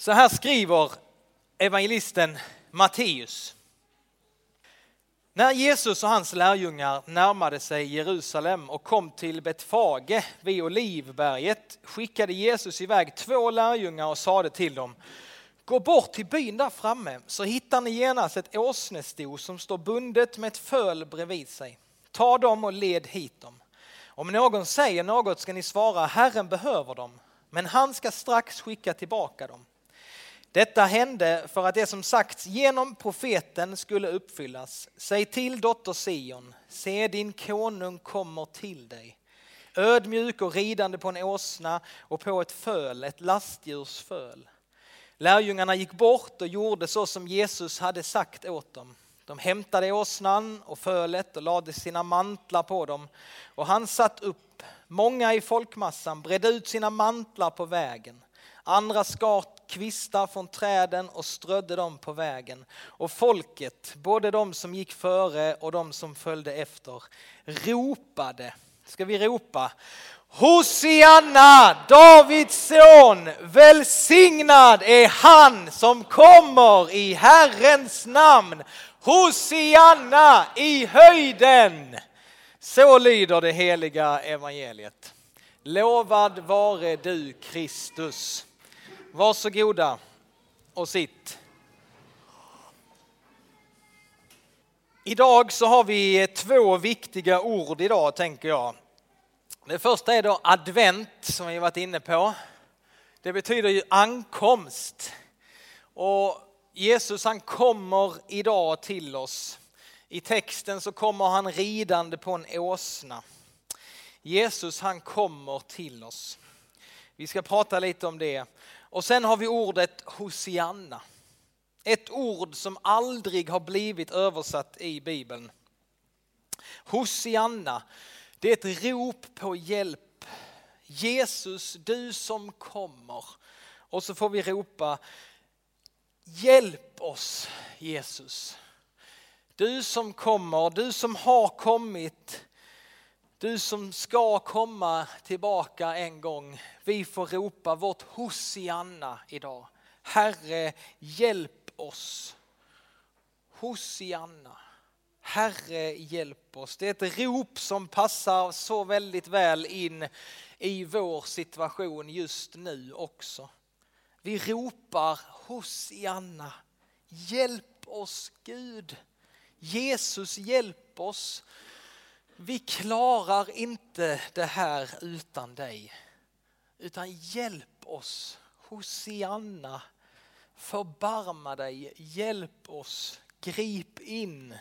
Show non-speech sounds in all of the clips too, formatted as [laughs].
Så här skriver evangelisten Matteus. När Jesus och hans lärjungar närmade sig Jerusalem och kom till Betfage vid Olivberget skickade Jesus iväg två lärjungar och sade till dem Gå bort till byn där framme så hittar ni genast ett åsnesto som står bundet med ett föl bredvid sig. Ta dem och led hit dem. Om någon säger något ska ni svara Herren behöver dem, men han ska strax skicka tillbaka dem. Detta hände för att det som sagts genom profeten skulle uppfyllas. Säg till dotter Sion, se din konung kommer till dig. Ödmjuk och ridande på en åsna och på ett föl, ett lastdjurs föl. Lärjungarna gick bort och gjorde så som Jesus hade sagt åt dem. De hämtade åsnan och fölet och lade sina mantlar på dem och han satt upp. Många i folkmassan bredde ut sina mantlar på vägen. Andra skar kvistar från träden och strödde dem på vägen. Och folket, både de som gick före och de som följde efter, ropade. Ska vi ropa? Hosianna, Davids son, välsignad är han som kommer i Herrens namn. Hosianna i höjden. Så lyder det heliga evangeliet. Lovad vare du Kristus. Varsågoda och sitt. Idag så har vi två viktiga ord idag tänker jag. Det första är då advent som vi varit inne på. Det betyder ju ankomst. Och Jesus han kommer idag till oss. I texten så kommer han ridande på en åsna. Jesus han kommer till oss. Vi ska prata lite om det. Och sen har vi ordet Hosianna. Ett ord som aldrig har blivit översatt i Bibeln. Hosianna, det är ett rop på hjälp. Jesus, du som kommer. Och så får vi ropa Hjälp oss Jesus. Du som kommer, du som har kommit, du som ska komma tillbaka en gång. Vi får ropa vårt Hosianna idag. Herre, hjälp oss. Hosianna. Herre, hjälp oss. Det är ett rop som passar så väldigt väl in i vår situation just nu också. Vi ropar Hosianna. Hjälp oss Gud. Jesus hjälp oss. Vi klarar inte det här utan dig. Utan hjälp oss. Hosianna. Förbarma dig. Hjälp oss. Grip in.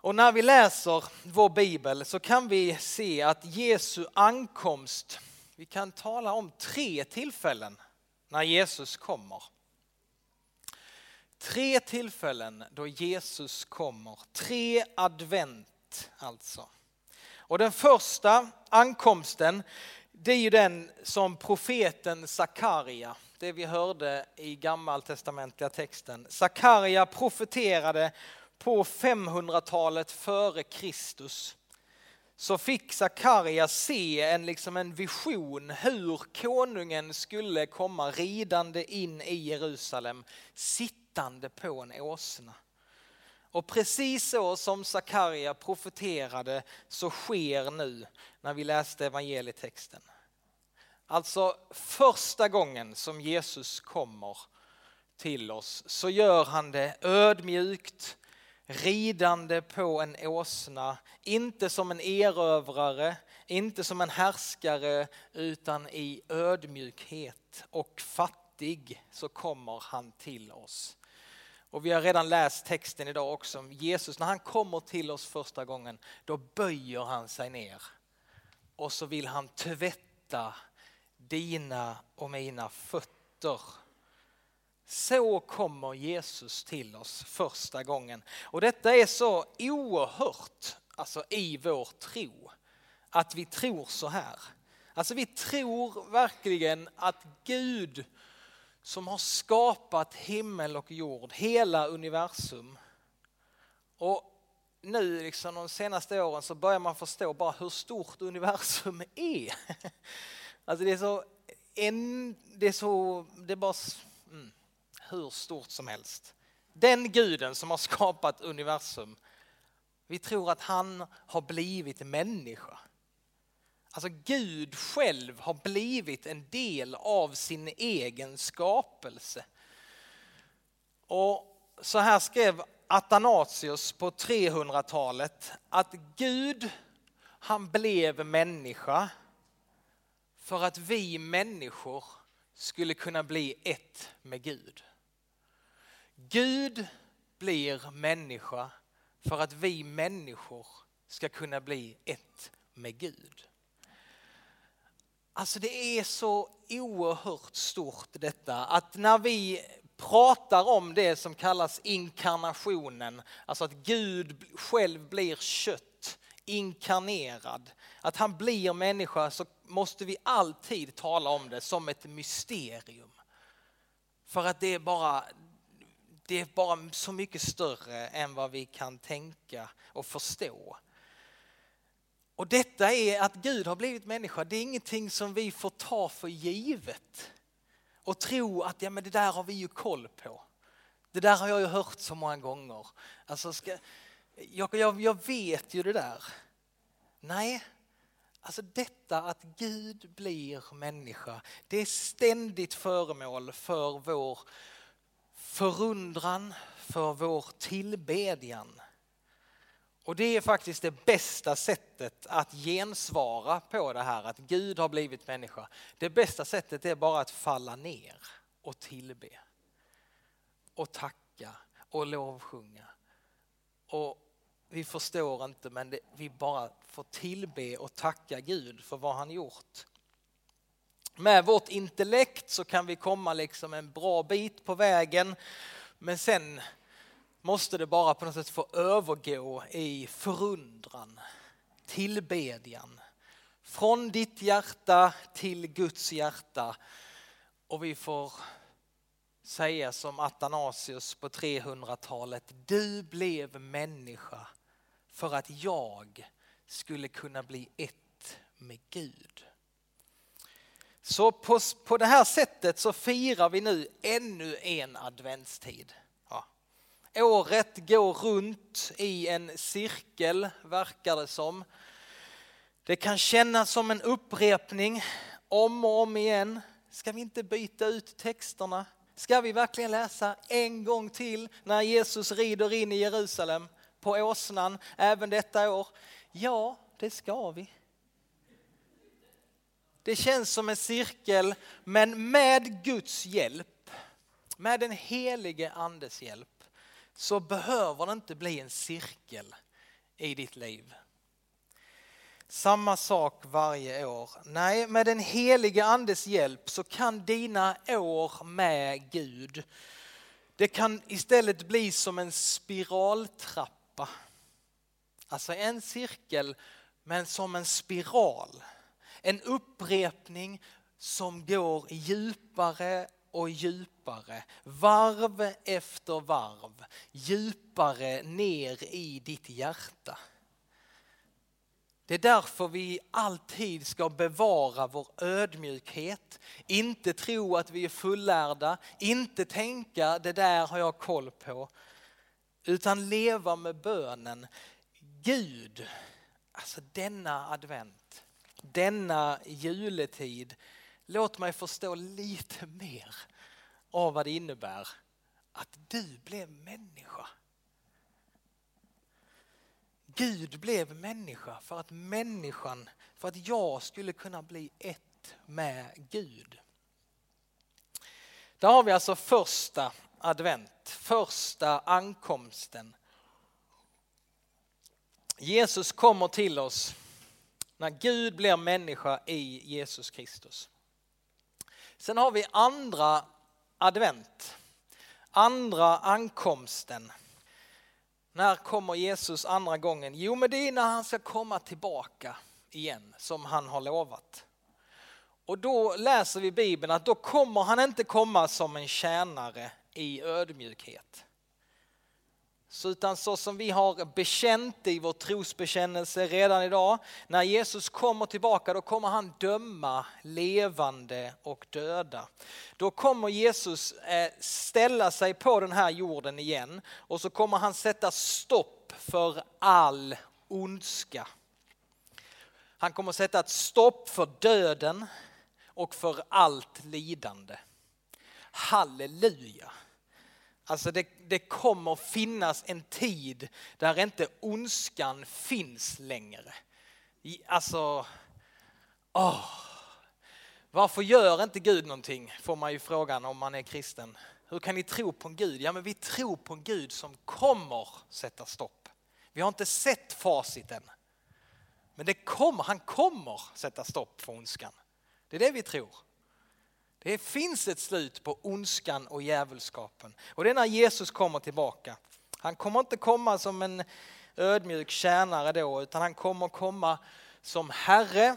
Och när vi läser vår bibel så kan vi se att Jesu ankomst, vi kan tala om tre tillfällen när Jesus kommer. Tre tillfällen då Jesus kommer, tre advent alltså. Och den första ankomsten, det är ju den som profeten Sakaria, det vi hörde i gammaltestamentliga texten. Sakaria profeterade på 500-talet före Kristus så fick Sakaria se en, liksom en vision hur konungen skulle komma ridande in i Jerusalem sittande på en åsna. Och precis så som Sakaria profeterade så sker nu när vi läste evangelietexten. Alltså första gången som Jesus kommer till oss så gör han det ödmjukt, ridande på en åsna, inte som en erövrare, inte som en härskare utan i ödmjukhet och fattig så kommer han till oss. Och vi har redan läst texten idag också om Jesus, när han kommer till oss första gången, då böjer han sig ner och så vill han tvätta dina och mina fötter så kommer Jesus till oss första gången. Och detta är så oerhört alltså, i vår tro, att vi tror så här. Alltså vi tror verkligen att Gud som har skapat himmel och jord, hela universum. Och nu liksom de senaste åren så börjar man förstå bara hur stort universum är. [laughs] Alltså det är så en, det är så, det är bara mm, hur stort som helst. Den guden som har skapat universum, vi tror att han har blivit människa. Alltså Gud själv har blivit en del av sin egen skapelse. Och så här skrev Athanasius på 300-talet att Gud, han blev människa för att vi människor skulle kunna bli ett med Gud. Gud blir människa för att vi människor ska kunna bli ett med Gud. Alltså det är så oerhört stort detta att när vi pratar om det som kallas inkarnationen, alltså att Gud själv blir kött, inkarnerad, att han blir människa så måste vi alltid tala om det som ett mysterium. För att det är bara, det är bara så mycket större än vad vi kan tänka och förstå. Och detta är att Gud har blivit människa, det är ingenting som vi får ta för givet och tro att ja, men det där har vi ju koll på. Det där har jag ju hört så många gånger. Alltså ska, jag, jag, jag vet ju det där. Nej, alltså detta att Gud blir människa, det är ständigt föremål för vår förundran, för vår tillbedjan. Och det är faktiskt det bästa sättet att gensvara på det här att Gud har blivit människa. Det bästa sättet är bara att falla ner och tillbe. Och tacka och lovsjunga. Och vi förstår inte men det, vi bara får tillbe och tacka Gud för vad han gjort. Med vårt intellekt så kan vi komma liksom en bra bit på vägen men sen måste det bara på något sätt få övergå i förundran, tillbedjan. Från ditt hjärta till Guds hjärta. Och vi får säga som Athanasius på 300-talet, du blev människa för att jag skulle kunna bli ett med Gud. Så på, på det här sättet så firar vi nu ännu en adventstid. Året går runt i en cirkel, verkar det som. Det kan kännas som en upprepning om och om igen. Ska vi inte byta ut texterna? Ska vi verkligen läsa en gång till när Jesus rider in i Jerusalem på åsnan även detta år? Ja, det ska vi. Det känns som en cirkel, men med Guds hjälp, med den helige andes hjälp, så behöver det inte bli en cirkel i ditt liv. Samma sak varje år. Nej, med den helige andes hjälp så kan dina år med Gud, det kan istället bli som en spiraltrappa. Alltså en cirkel men som en spiral. En upprepning som går djupare och djupare, varv efter varv, djupare ner i ditt hjärta. Det är därför vi alltid ska bevara vår ödmjukhet, inte tro att vi är fullärda, inte tänka det där har jag koll på, utan leva med bönen. Gud, alltså denna advent, denna juletid, låt mig förstå lite mer av vad det innebär att du blev människa. Gud blev människa för att människan, för att jag skulle kunna bli ett med Gud. Där har vi alltså första advent, första ankomsten. Jesus kommer till oss när Gud blir människa i Jesus Kristus. Sen har vi andra advent, andra ankomsten. När kommer Jesus andra gången? Jo, men det är när han ska komma tillbaka igen som han har lovat. Och då läser vi Bibeln att då kommer han inte komma som en tjänare i ödmjukhet utan så som vi har bekänt i vår trosbekännelse redan idag. När Jesus kommer tillbaka då kommer han döma levande och döda. Då kommer Jesus eh, ställa sig på den här jorden igen och så kommer han sätta stopp för all ondska. Han kommer sätta ett stopp för döden och för allt lidande. Halleluja! Alltså det, det kommer finnas en tid där inte ondskan finns längre. Alltså, åh. Varför gör inte Gud någonting? Får man ju frågan om man är kristen. Hur kan ni tro på en Gud? Ja, men vi tror på en Gud som kommer sätta stopp. Vi har inte sett facit än. Men det kommer, han kommer sätta stopp för ondskan. Det är det vi tror. Det finns ett slut på ondskan och djävulskapen. Och det är när Jesus kommer tillbaka. Han kommer inte komma som en ödmjuk tjänare då, utan han kommer komma som Herre.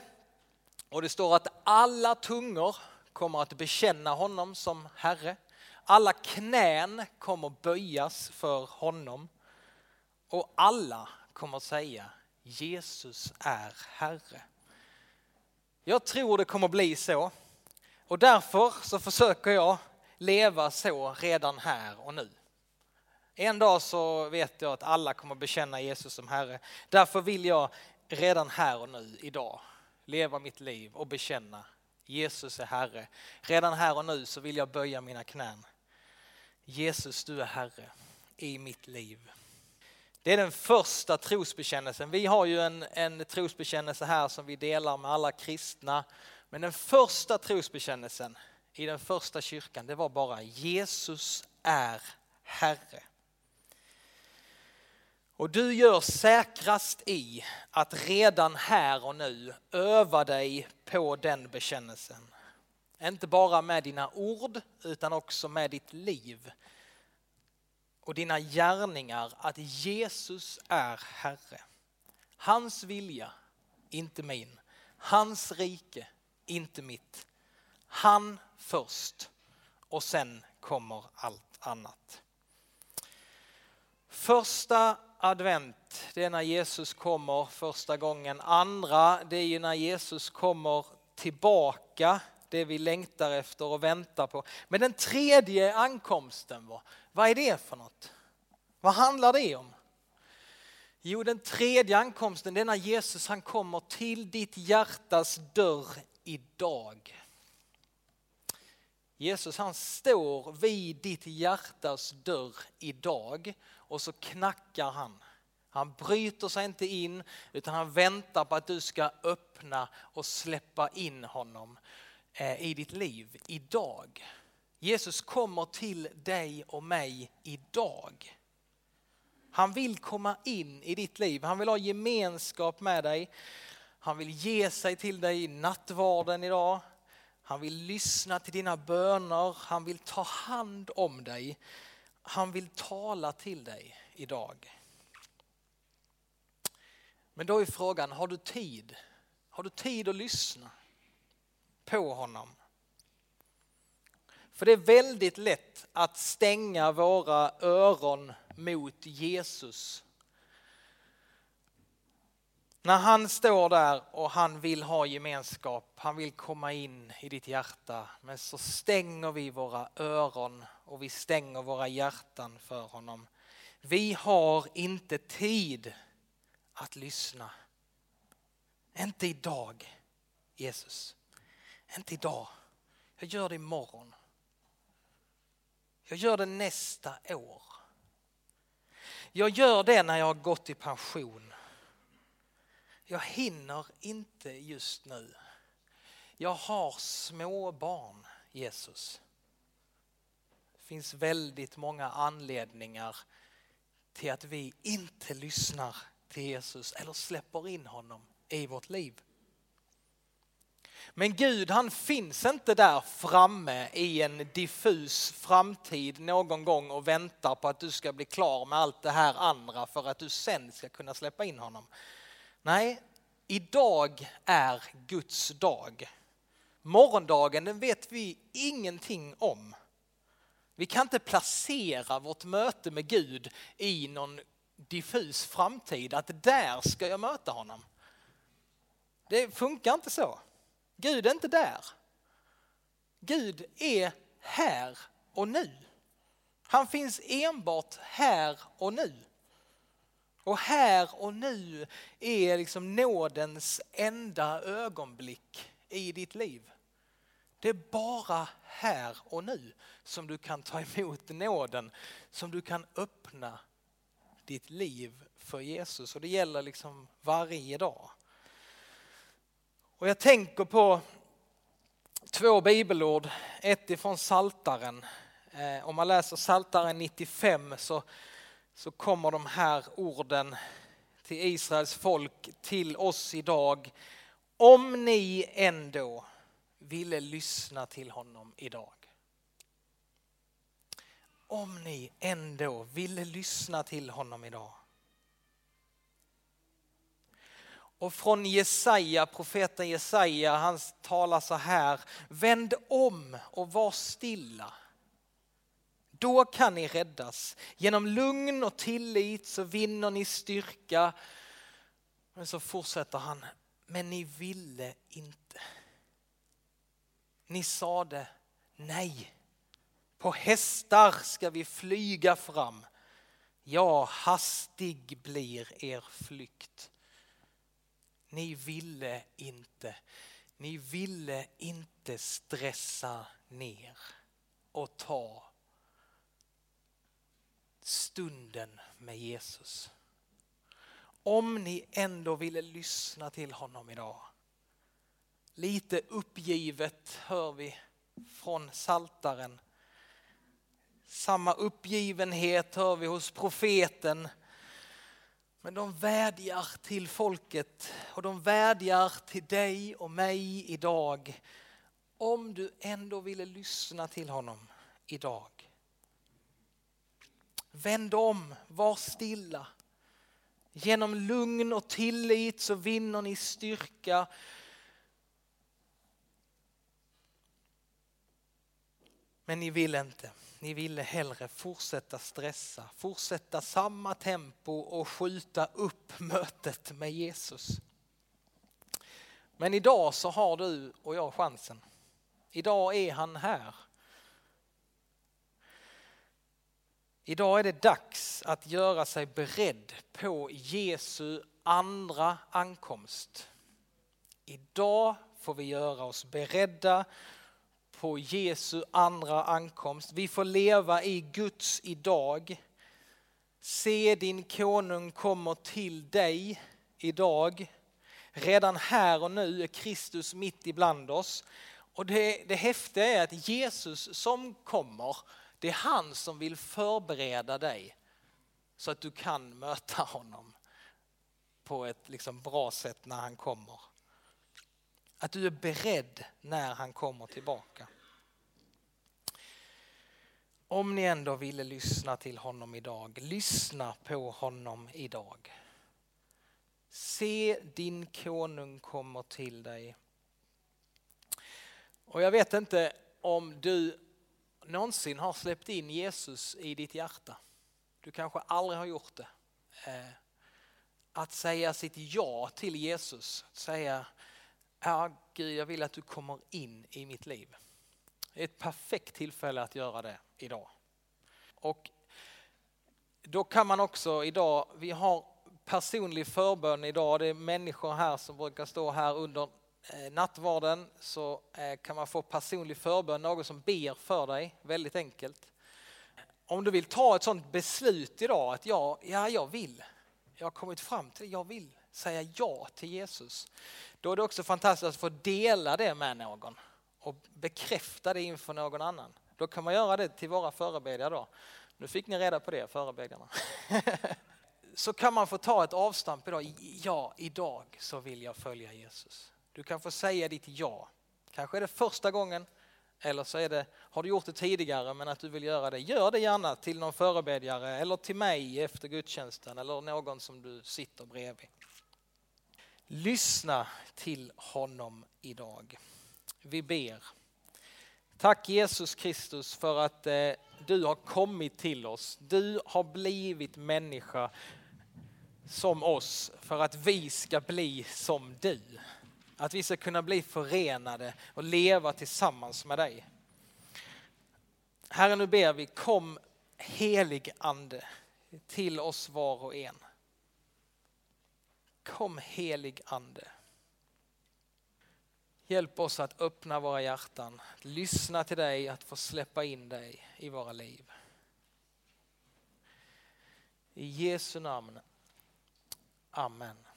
Och det står att alla tungor kommer att bekänna honom som Herre. Alla knän kommer böjas för honom. Och alla kommer säga Jesus är Herre. Jag tror det kommer bli så och därför så försöker jag leva så redan här och nu. En dag så vet jag att alla kommer bekänna Jesus som Herre. Därför vill jag redan här och nu, idag, leva mitt liv och bekänna Jesus är Herre. Redan här och nu så vill jag böja mina knän. Jesus, du är Herre i mitt liv. Det är den första trosbekännelsen. Vi har ju en, en trosbekännelse här som vi delar med alla kristna men den första trosbekännelsen i den första kyrkan, det var bara Jesus är Herre. Och du gör säkrast i att redan här och nu öva dig på den bekännelsen. Inte bara med dina ord utan också med ditt liv och dina gärningar att Jesus är Herre. Hans vilja, inte min. Hans rike, inte mitt. Han först och sen kommer allt annat. Första advent, det är när Jesus kommer första gången. Andra, det är ju när Jesus kommer tillbaka, det vi längtar efter och väntar på. Men den tredje ankomsten, vad är det för något? Vad handlar det om? Jo, den tredje ankomsten det är när Jesus han kommer till ditt hjärtas dörr idag. Jesus han står vid ditt hjärtas dörr idag och så knackar han. Han bryter sig inte in utan han väntar på att du ska öppna och släppa in honom eh, i ditt liv idag. Jesus kommer till dig och mig idag. Han vill komma in i ditt liv, han vill ha gemenskap med dig. Han vill ge sig till dig i nattvarden idag. Han vill lyssna till dina böner. Han vill ta hand om dig. Han vill tala till dig idag. Men då är frågan, har du tid? Har du tid att lyssna på honom? För det är väldigt lätt att stänga våra öron mot Jesus när han står där och han vill ha gemenskap, han vill komma in i ditt hjärta, men så stänger vi våra öron och vi stänger våra hjärtan för honom. Vi har inte tid att lyssna. Inte idag, Jesus. Inte idag. Jag gör det imorgon. Jag gör det nästa år. Jag gör det när jag har gått i pension jag hinner inte just nu. Jag har små barn, Jesus. Det finns väldigt många anledningar till att vi inte lyssnar till Jesus eller släpper in honom i vårt liv. Men Gud han finns inte där framme i en diffus framtid någon gång och väntar på att du ska bli klar med allt det här andra för att du sen ska kunna släppa in honom. Nej, idag är Guds dag. Morgondagen den vet vi ingenting om. Vi kan inte placera vårt möte med Gud i någon diffus framtid, att där ska jag möta honom. Det funkar inte så. Gud är inte där. Gud är här och nu. Han finns enbart här och nu. Och här och nu är liksom nådens enda ögonblick i ditt liv. Det är bara här och nu som du kan ta emot nåden, som du kan öppna ditt liv för Jesus. Och det gäller liksom varje dag. Och jag tänker på två bibelord, ett ifrån Saltaren. Eh, om man läser Saltaren 95 så, så kommer de här orden till Israels folk, till oss idag. Om ni ändå ville lyssna till honom idag. Om ni ändå ville lyssna till honom idag. Och från Jesaja, profeten Jesaja, han talar så här. Vänd om och var stilla. Då kan ni räddas. Genom lugn och tillit så vinner ni styrka. Men så fortsätter han. Men ni ville inte. Ni sade nej. På hästar ska vi flyga fram. Ja, hastig blir er flykt. Ni ville inte, ni ville inte stressa ner och ta stunden med Jesus. Om ni ändå ville lyssna till honom idag. Lite uppgivet hör vi från saltaren. Samma uppgivenhet hör vi hos profeten men de vädjar till folket och de vädjar till dig och mig idag. Om du ändå ville lyssna till honom idag. Vänd om, var stilla. Genom lugn och tillit så vinner ni styrka. Men ni vill inte ni ville hellre fortsätta stressa, fortsätta samma tempo och skjuta upp mötet med Jesus. Men idag så har du och jag chansen. Idag är han här. Idag är det dags att göra sig beredd på Jesu andra ankomst. Idag får vi göra oss beredda på Jesu andra ankomst. Vi får leva i Guds idag. Se din konung kommer till dig idag. Redan här och nu är Kristus mitt ibland oss. Och det, det häftiga är att Jesus som kommer, det är han som vill förbereda dig så att du kan möta honom på ett liksom bra sätt när han kommer. Att du är beredd när han kommer tillbaka. Om ni ändå ville lyssna till honom idag, lyssna på honom idag. Se din konung kommer till dig. Och jag vet inte om du någonsin har släppt in Jesus i ditt hjärta. Du kanske aldrig har gjort det. Eh, att säga sitt ja till Jesus, att säga ja Gud jag vill att du kommer in i mitt liv. Det är ett perfekt tillfälle att göra det idag. Och då kan man också idag, vi har personlig förbön idag, det är människor här som brukar stå här under Eh, nattvarden så eh, kan man få personlig förbön, någon som ber för dig, väldigt enkelt. Om du vill ta ett sådant beslut idag att ja, ja jag vill, jag har kommit fram till det, jag vill säga ja till Jesus. Då är det också fantastiskt att få dela det med någon och bekräfta det inför någon annan. Då kan man göra det till våra förebedjare då. Nu fick ni reda på det, förebedjarna. [laughs] så kan man få ta ett avstamp idag. Ja, idag så vill jag följa Jesus. Du kan få säga ditt ja. Kanske är det första gången eller så är det, har du gjort det tidigare men att du vill göra det. Gör det gärna till någon förebedjare eller till mig efter gudstjänsten eller någon som du sitter bredvid. Lyssna till honom idag. Vi ber. Tack Jesus Kristus för att eh, du har kommit till oss. Du har blivit människa som oss för att vi ska bli som du. Att vi ska kunna bli förenade och leva tillsammans med dig. Herre, nu ber vi, kom helig ande till oss var och en. Kom helig ande. Hjälp oss att öppna våra hjärtan, lyssna till dig, att få släppa in dig i våra liv. I Jesu namn. Amen.